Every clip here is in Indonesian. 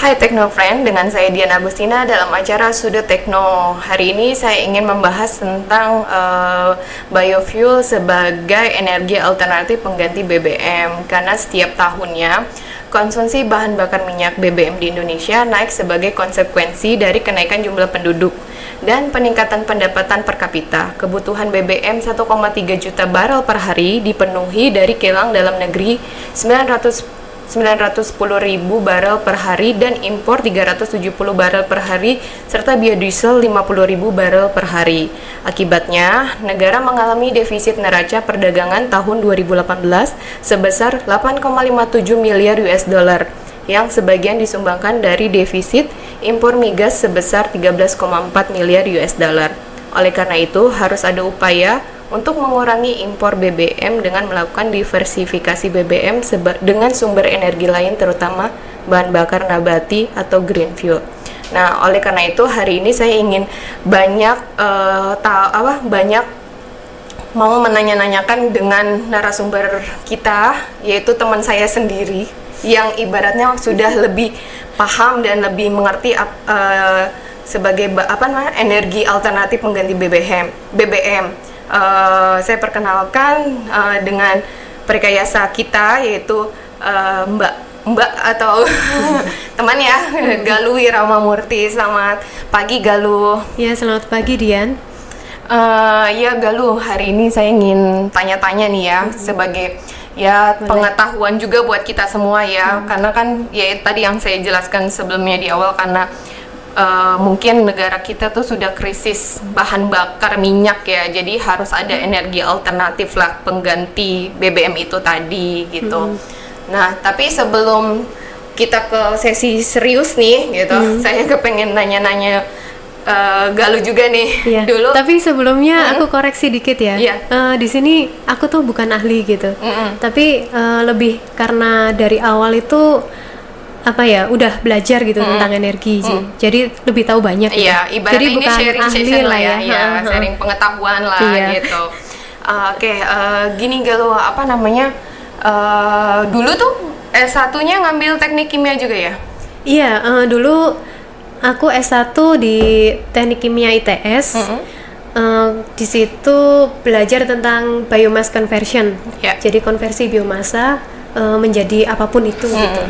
Hai Tekno Friend, dengan saya Diana Agustina dalam acara Sudut Tekno. Hari ini saya ingin membahas tentang uh, biofuel sebagai energi alternatif pengganti BBM karena setiap tahunnya konsumsi bahan bakar minyak BBM di Indonesia naik sebagai konsekuensi dari kenaikan jumlah penduduk dan peningkatan pendapatan per kapita. Kebutuhan BBM 1,3 juta barrel per hari dipenuhi dari kilang dalam negeri 900 910 ribu barel per hari dan impor 370 barel per hari serta biodiesel 50 ribu barel per hari. Akibatnya, negara mengalami defisit neraca perdagangan tahun 2018 sebesar 8,57 miliar US dollar yang sebagian disumbangkan dari defisit impor migas sebesar 13,4 miliar US dollar. Oleh karena itu, harus ada upaya untuk mengurangi impor BBM dengan melakukan diversifikasi BBM dengan sumber energi lain terutama bahan bakar nabati atau green fuel. Nah, oleh karena itu hari ini saya ingin banyak uh, tahu apa banyak mau menanya-nanyakan dengan narasumber kita yaitu teman saya sendiri yang ibaratnya sudah lebih paham dan lebih mengerti uh, sebagai apa namanya energi alternatif pengganti BBM. BBM uh, saya perkenalkan uh, dengan perkayasa kita yaitu uh, Mbak Mbak atau teman ya Galuh Irama Murti. Selamat pagi Galuh. Ya selamat pagi Dian. Uh, ya Galuh hari ini saya ingin tanya-tanya nih ya hmm. sebagai ya Boleh. pengetahuan juga buat kita semua ya hmm. karena kan ya tadi yang saya jelaskan sebelumnya di awal karena uh, mungkin negara kita tuh sudah krisis bahan bakar minyak ya jadi harus ada hmm. energi alternatif lah pengganti BBM itu tadi gitu hmm. nah tapi sebelum kita ke sesi serius nih gitu hmm. saya kepengen nanya-nanya uh, Galuh juga nih iya. dulu. Tapi sebelumnya hmm. aku koreksi dikit ya. Iya. Uh, di sini aku tuh bukan ahli gitu. Hmm. Tapi uh, lebih karena dari awal itu apa ya udah belajar gitu hmm. tentang energi sih hmm. jadi lebih tahu banyak gitu. iya ibaratnya jadi ini bukan sharing ahli lah ya, ya, ya sharing pengetahuan lah iya. gitu uh, oke okay, uh, gini galuh apa namanya uh, dulu tuh S 1 nya ngambil teknik kimia juga ya iya uh, dulu aku S1 di teknik kimia ITS mm -hmm. Uh, di situ belajar tentang biomass conversion, yeah. jadi konversi biomasa uh, menjadi apa pun itu mm gitu.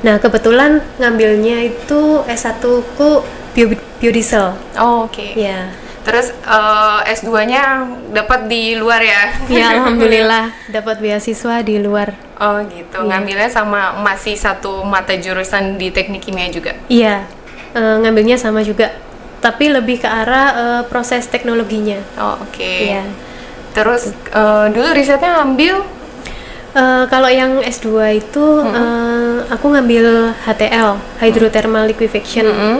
Nah, kebetulan ngambilnya itu S1 ku bio biodiesel. Oh, oke. Okay. Ya. Terus uh, eh, S2-nya dapat di luar ya? Ya, alhamdulillah dapat beasiswa di luar. Oh, gitu. Ya. Ngambilnya sama masih satu mata jurusan di Teknik Kimia juga? Iya. Uh, ngambilnya sama juga. Tapi lebih ke arah uh, proses teknologinya. Oh, oke. Okay. Iya. Terus uh, dulu risetnya ambil Uh, kalau yang S2 itu mm -hmm. uh, aku ngambil HTL, hydrothermal liquefaction. Mm -hmm.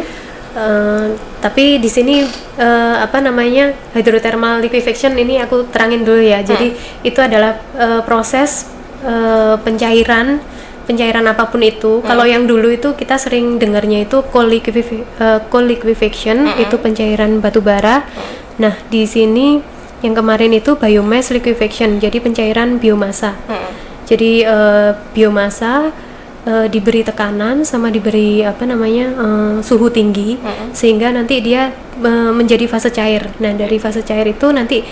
uh, tapi di sini uh, apa namanya hydrothermal liquefaction ini aku terangin dulu ya. Jadi mm. itu adalah uh, proses uh, pencairan pencairan apa pun itu. Mm. Kalau yang dulu itu kita sering dengarnya itu coal, liquef uh, coal liquefaction mm -hmm. itu pencairan batu bara. Nah, di sini yang kemarin itu biomass liquefaction, jadi pencairan biomasa. Hmm. Jadi uh, biomasa uh, diberi tekanan sama diberi apa namanya uh, suhu tinggi hmm. sehingga nanti dia uh, menjadi fase cair. Nah dari fase cair itu nanti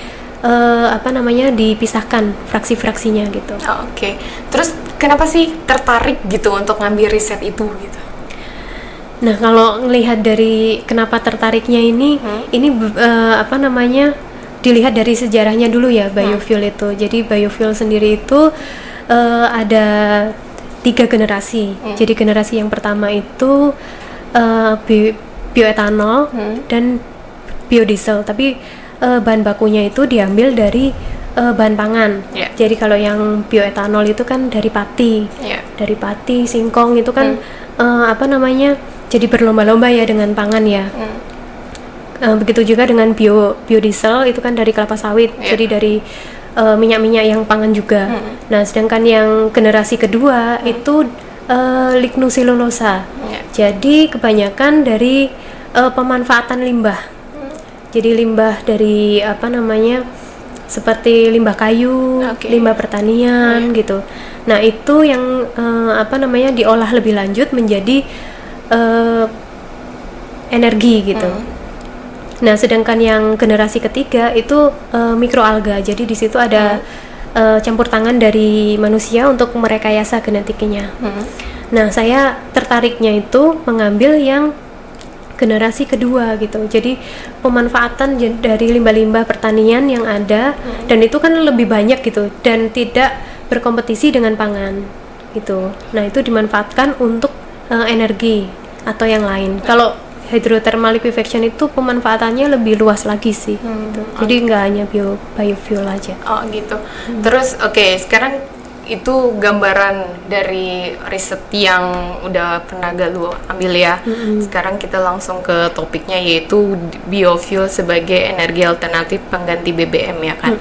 uh, apa namanya dipisahkan fraksi-fraksinya gitu. Oh, Oke. Okay. Terus kenapa sih tertarik gitu untuk ngambil riset itu gitu? Nah kalau melihat dari kenapa tertariknya ini, hmm? ini uh, apa namanya dilihat dari sejarahnya dulu ya biofuel hmm. itu. Jadi biofuel sendiri itu uh, ada tiga generasi. Hmm. Jadi generasi yang pertama itu uh, bi bioetanol hmm. dan biodiesel. Tapi uh, bahan bakunya itu diambil dari uh, bahan pangan. Yeah. Jadi kalau yang bioetanol itu kan dari pati, yeah. dari pati, singkong itu kan hmm. uh, apa namanya? Jadi berlomba-lomba ya dengan pangan ya. Hmm Uh, begitu juga dengan bio biodiesel itu kan dari kelapa sawit, yeah. jadi dari uh, minyak-minyak yang pangan juga. Hmm. Nah, sedangkan yang generasi kedua hmm. itu uh, lignoselulosa. Yeah. Jadi kebanyakan dari uh, pemanfaatan limbah. Hmm. Jadi limbah dari apa namanya? seperti limbah kayu, okay. limbah pertanian yeah. gitu. Nah, itu yang uh, apa namanya diolah lebih lanjut menjadi uh, energi gitu. Hmm. Nah, sedangkan yang generasi ketiga itu uh, mikroalga. Jadi di situ ada uh, campur tangan dari manusia untuk merekayasa genetiknya. Hmm. Nah, saya tertariknya itu mengambil yang generasi kedua gitu. Jadi pemanfaatan dari limbah-limbah pertanian yang ada dan itu kan lebih banyak gitu dan tidak berkompetisi dengan pangan gitu. Nah, itu dimanfaatkan untuk uh, energi atau yang lain. Kalau hydrothermal liquefaction itu pemanfaatannya lebih luas lagi sih. gitu. Jadi nggak hanya bio biofuel aja. Oh gitu. Terus oke sekarang itu gambaran dari riset yang udah pernah Galuh ambil ya. Sekarang kita langsung ke topiknya yaitu biofuel sebagai energi alternatif pengganti BBM ya kan.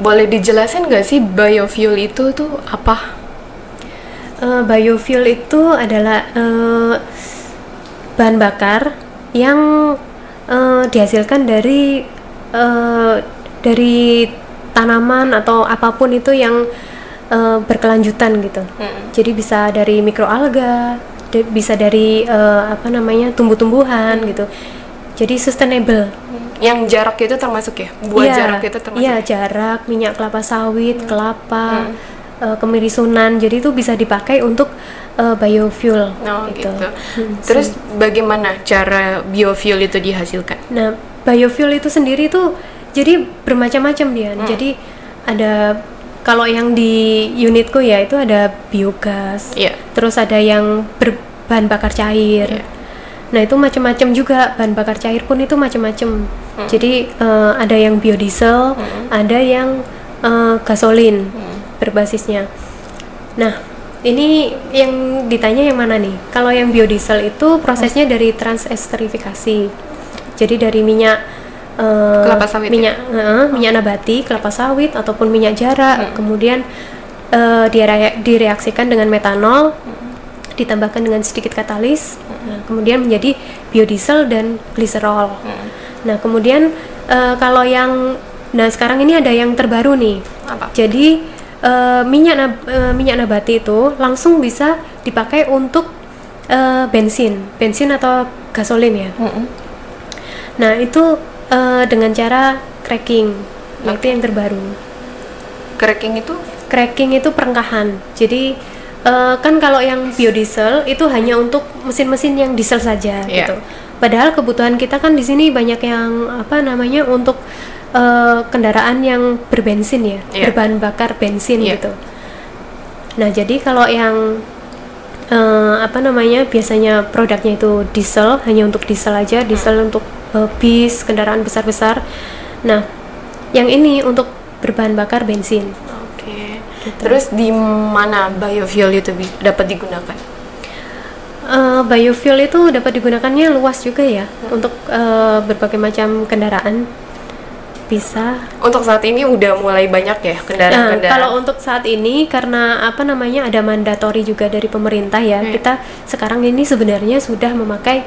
Boleh dijelasin nggak sih biofuel itu tuh apa? Eh, biofuel itu adalah eh, bahan bakar yang eh, dihasilkan dari eh, dari tanaman atau apa pun itu yang eh, berkelanjutan gitu. Mm. Jadi bisa dari mikroalga, de- bisa dari eh, apa namanya tumbuh-tumbuhan gitu. Jadi sustainable. Yang jarak itu termasuk ya? Buat Iya, jarak itu termasuk. Iya, ya? jarak, minyak kelapa sawit, kelapa, eh, kemirisunan. Jadi itu bisa dipakai untuk eh, biofuel Oh gitu. Hmm, Terus bagaimana cara biofuel itu dihasilkan? Nah, biofuel itu sendiri tuh jadi bermacam-macam dia. Hmm. Jadi ada kalau yang di unitku ya itu ada biogas. Iya. Terus ada yang berbahan bakar cair. Iya. Nah, itu macam-macam juga bahan bakar cair pun itu macam-macam. Hmm. Jadi eh, ada yang biodiesel, ada yang eh, gasolin berbasisnya. Nah, ini yang ditanya yang mana nih? Kalau yang biodiesel itu prosesnya dari transesterifikasi. Jadi dari minyak eh, Kelapa sawit ya? minyak eh, minyak nabati, kelapa sawit ataupun minyak jarak, kemudian eh, dire- direaksikan dengan metanol, ditambahkan dengan sedikit katalis, nah, kemudian menjadi biodiesel dan gliserol. Nah, kemudian eh, kalau yang nah sekarang ini ada yang terbaru nih. Apa? Jadi eh, minyak nab- eh, minyak nabati itu langsung bisa dipakai untuk eh, bensin, bensin atau gasolin ya. Mm-mm. Nah itu eh, dengan cara cracking, nah, itu yang terbaru. Cracking itu? Cracking itu perengkahan. Jadi eh, kan kalau yang biodiesel itu hanya untuk mesin-mesin yang diesel saja Iya. gitu. Padahal kebutuhan kita kan di sini banyak yang apa namanya untuk eh, kendaraan yang berbensin ya, Iya. berbahan bakar bensin Iya. gitu. Nah jadi kalau yang eh, apa namanya biasanya produknya itu diesel hanya untuk diesel aja, diesel untuk eh, bis kendaraan besar-besar. Nah yang ini untuk berbahan bakar bensin. Oke. Gitu. Terus di mana biofuel itu dapat digunakan? Eh, biofuel itu dapat digunakannya luas juga ya untuk eh, berbagai macam kendaraan bisa. Untuk saat ini udah mulai banyak ya Nah, kendaraan-kendaraan. kalau untuk saat ini karena apa namanya ada mandatori juga dari pemerintah ya, Hmm. kita sekarang ini sebenarnya sudah memakai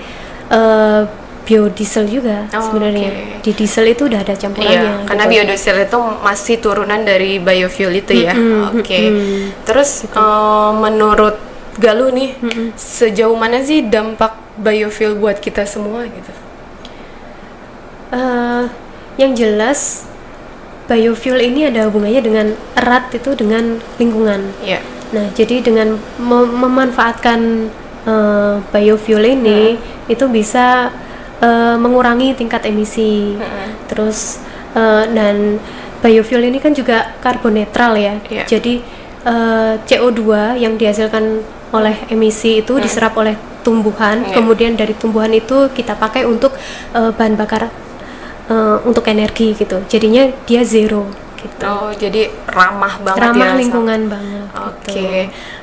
eh, biodiesel juga Oh, sebenarnya. oke. Di diesel itu udah ada campurannya. Iya, karena gitu. biodiesel itu masih turunan dari biofuel itu ya. Mm-mm, Oke. mm-mm. Terus eh, menurut Galuh nih, sejauh mana sih dampak biofuel buat kita semua gitu? Eh, yang jelas biofuel ini ada hubungannya dengan erat itu dengan lingkungan. Iya. Nah, jadi dengan mem- memanfaatkan eh, biofuel ini itu bisa eh, mengurangi tingkat emisi. Terus eh, dan biofuel ini kan juga karbon netral ya. Iya. Jadi eh, CO2 yang dihasilkan oleh emisi itu diserap oleh tumbuhan, Iya. kemudian dari tumbuhan itu kita pakai untuk eh, bahan bakar eh, untuk energi gitu. Jadinya dia zero gitu. Oh, jadi ramah banget Ramah ya. sama- lingkungan banget. Oke. gitu.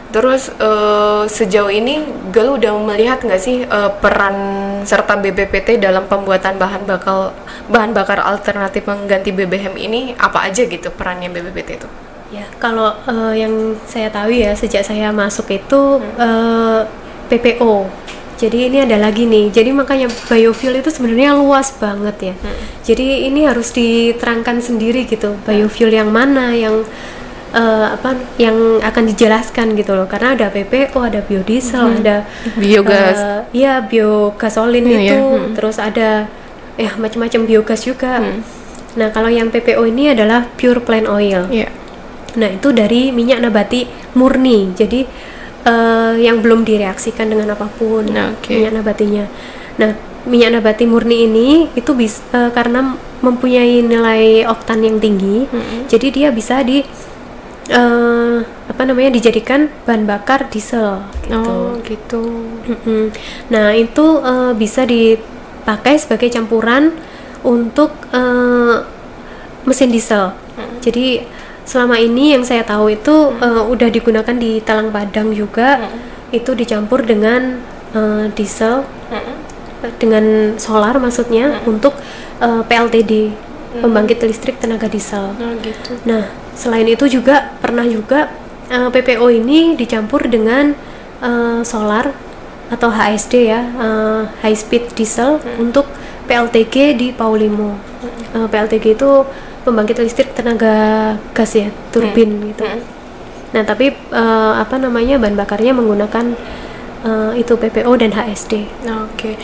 Terus eh, sejauh ini Galuh udah melihat nggak sih eh, peran serta BBPT dalam pembuatan bahan bakal bahan bakar alternatif mengganti BBM ini apa aja gitu perannya BBPT itu? Ya, kalau eh, yang saya tahu ya sejak saya masuk itu eh, PPO. Jadi ini ada lagi nih. Jadi makanya biofuel itu sebenarnya luas banget ya. Jadi ini harus diterangkan sendiri gitu. Biofuel yang mana yang uh, apa yang akan dijelaskan gitu loh karena ada PPO ada biodiesel Hmm. ada Biogas. uh, iya biogasolin Iya, itu iya. Hmm. terus ada ya macam-macam biogas juga Hmm. nah kalau yang PPO ini adalah pure plant oil Iya. Nah, itu dari minyak nabati murni. Jadi eh, yang belum direaksikan dengan apa pun Nah, oke. minyak nabatinya. Nah, minyak nabati murni ini itu bisa karena mempunyai nilai oktan yang tinggi. Mm-mm. Jadi dia bisa di eh, apa namanya dijadikan bahan bakar diesel gitu. Oh, gitu. Mm-mm. Nah, itu eh, bisa dipakai sebagai campuran untuk eh, mesin diesel. Jadi selama ini yang saya tahu itu eh, udah digunakan di Talang Padang juga. Itu dicampur dengan eh, diesel eh, dengan solar maksudnya untuk eh, PLTD, pembangkit listrik tenaga diesel. Oh, gitu. Nah, selain itu juga pernah juga eh, PPO ini dicampur dengan eh, solar atau HSD ya, eh, high speed diesel untuk PLTG di Paulimo. Eh, PLTG itu pembangkit listrik tenaga gas ya, turbin gitu. Mm-mm. Nah, tapi eh, apa namanya bahan bakarnya menggunakan eh, itu PPO dan HSD. Oke.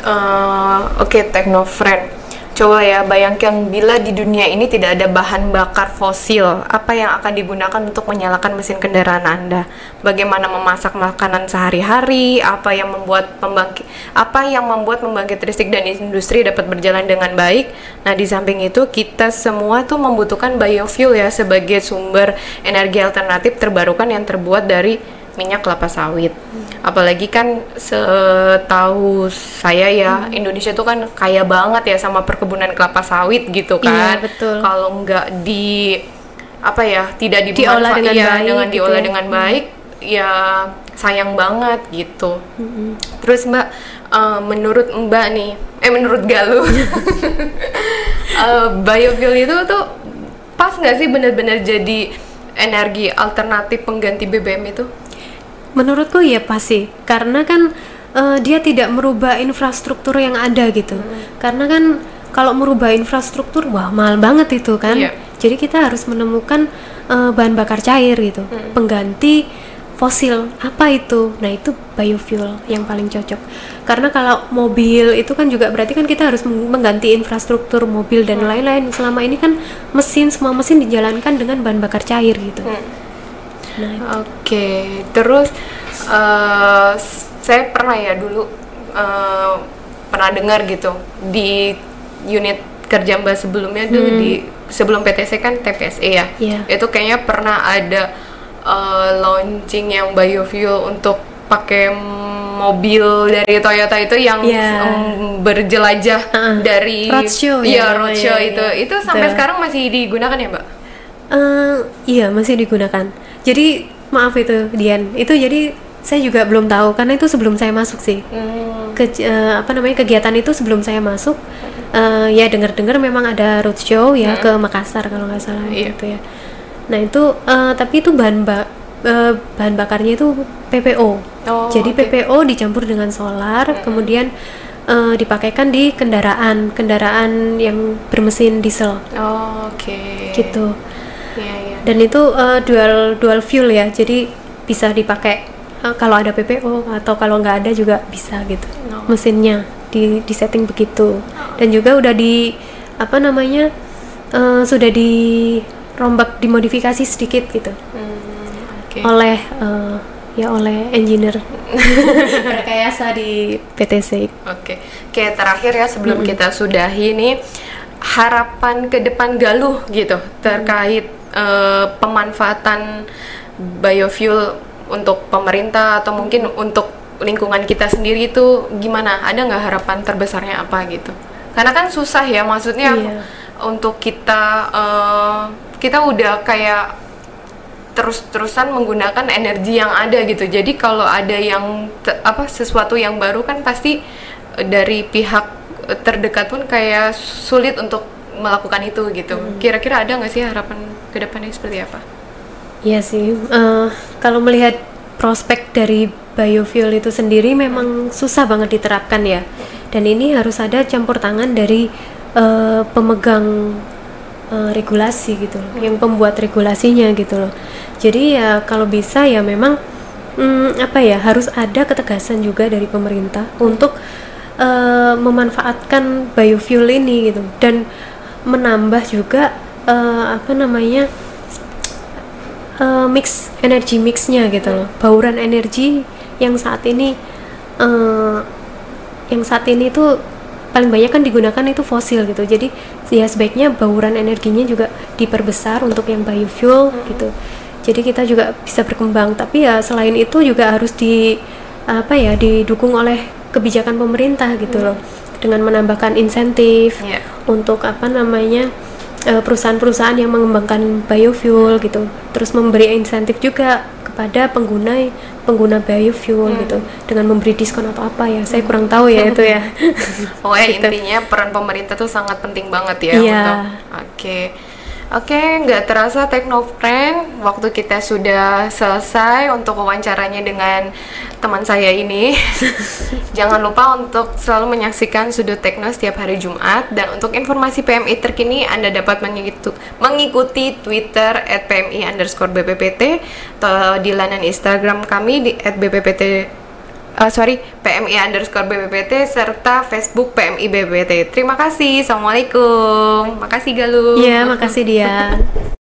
Eh, Oke, Technofriend. Coba ya bayangkan bila di dunia ini tidak ada bahan bakar fosil, apa yang akan digunakan untuk menyalakan mesin kendaraan Anda? Bagaimana memasak makanan sehari-hari? Apa yang membuat pembangkit apa yang membuat pembangkit listrik dan industri dapat berjalan dengan baik? Nah, di samping itu kita semua tuh membutuhkan biofuel ya sebagai sumber energi alternatif terbarukan yang terbuat dari minyak kelapa sawit. Apalagi kan setahu saya ya Indonesia tuh kan kaya banget ya sama perkebunan kelapa sawit gitu kan. Iya, betul. Kalau nggak di apa ya tidak Diolah dengan iya, baik dengan gitu diolah ya. dengan baik ya sayang banget gitu. Mm-mm. Terus Mbak, eh, menurut Mbak nih, eh menurut Galuh, eh, biofuel itu tuh pas nggak sih benar-benar jadi energi alternatif pengganti BBM itu? Menurutku ya pasti, karena kan eh, dia tidak merubah infrastruktur yang ada gitu. Karena kan kalau merubah infrastruktur, wah mahal banget itu kan. Iya. Jadi kita harus menemukan eh, bahan bakar cair gitu, pengganti fosil. Apa itu? Nah itu biofuel yang paling cocok. Karena kalau mobil itu kan juga berarti kan kita harus meng- mengganti infrastruktur mobil dan lain-lain. Selama ini kan mesin semua mesin dijalankan dengan bahan bakar cair gitu. Nah Oke, terus eh, s- saya pernah ya dulu eh, pernah dengar gitu di unit kerja mbak sebelumnya tuh di sebelum PTC kan TPSE ya, Iya. itu kayaknya pernah ada eh, launching yang biofuel untuk pakai mobil dari Toyota itu yang Iya. em, berjelajah Heeh. dari Roadshow ya namanya, roadshow iya. itu itu sampai Betul. sekarang masih digunakan ya mbak? Eh, iya masih digunakan. Jadi maaf itu Dian, itu jadi saya juga belum tahu karena itu sebelum saya masuk sih. Hmm. Ke, eh, apa namanya kegiatan itu sebelum saya masuk, eh, ya dengar-dengar memang ada roadshow ya ke Makassar kalau nggak salah Iya. gitu ya. Nah itu eh, tapi itu bahan ba- eh, bahan bakarnya itu PPO. Oh, jadi oke. PPO dicampur dengan solar, kemudian eh, dipakaikan di kendaraan kendaraan yang bermesin diesel Oh, Oke. gitu Iya, iya. dan itu uh, dual dual fuel ya jadi bisa dipakai uh, kalau ada PPO atau kalau nggak ada juga bisa gitu Oh. mesinnya di di setting begitu dan juga udah di apa namanya uh, sudah dirombak dimodifikasi sedikit gitu Hmm, Oke. oleh uh, ya oleh engineer rekayasa di PTC Oke. Oke, terakhir ya sebelum kita sudahi nih harapan ke depan Galuh gitu terkait eh, pemanfaatan biofuel untuk pemerintah atau mungkin untuk lingkungan kita sendiri itu gimana? Ada nggak harapan terbesarnya apa gitu? Karena kan susah ya, maksudnya Iya. untuk kita eh, kita udah kayak terus-terusan menggunakan energi yang ada gitu. Jadi kalau ada yang apa sesuatu yang baru kan pasti dari pihak terdekat pun kayak sulit untuk melakukan itu gitu. Kira-kira ada nggak sih harapan ke depannya seperti apa? Iya sih, eh, kalau melihat prospek dari biofuel itu sendiri memang susah banget diterapkan ya. Dan ini harus ada campur tangan dari eh, pemegang uh, regulasi gitu loh, yang pembuat regulasinya gitu loh. Jadi ya kalau bisa ya memang hmm, apa ya harus ada ketegasan juga dari pemerintah untuk uh, memanfaatkan biofuel ini gitu dan menambah juga uh, apa namanya uh, mix energi mixnya gitu loh bauran energi yang saat ini uh, yang saat ini tuh paling banyak kan digunakan itu fosil gitu jadi ya sebaiknya bauran energinya juga diperbesar untuk yang biofuel hmm. gitu jadi kita juga bisa berkembang tapi ya selain itu juga harus di apa ya didukung oleh kebijakan pemerintah gitu hmm. loh dengan menambahkan insentif yeah. untuk apa namanya perusahaan-perusahaan yang mengembangkan biofuel gitu terus memberi insentif juga kepada pengguna pengguna biofuel hmm. gitu dengan memberi diskon atau apa ya saya kurang tahu ya itu ya oh ya gitu. intinya peran pemerintah tuh sangat penting banget ya yeah. untuk oke okay. Oke, nggak terasa Teknofriend, waktu kita sudah selesai untuk wawancaranya dengan teman saya ini. Jangan lupa untuk selalu menyaksikan Sudut Tekno setiap hari Jumat dan untuk informasi PMI terkini Anda dapat mengikuti Twitter at PMI underscore BPPT atau di laman Instagram kami di at BPPT uh, sorry PMI underscore BPPT serta Facebook PMI BPPT. Terima kasih. Assalamualaikum. Makasih Galuh. Iya, makasih dia.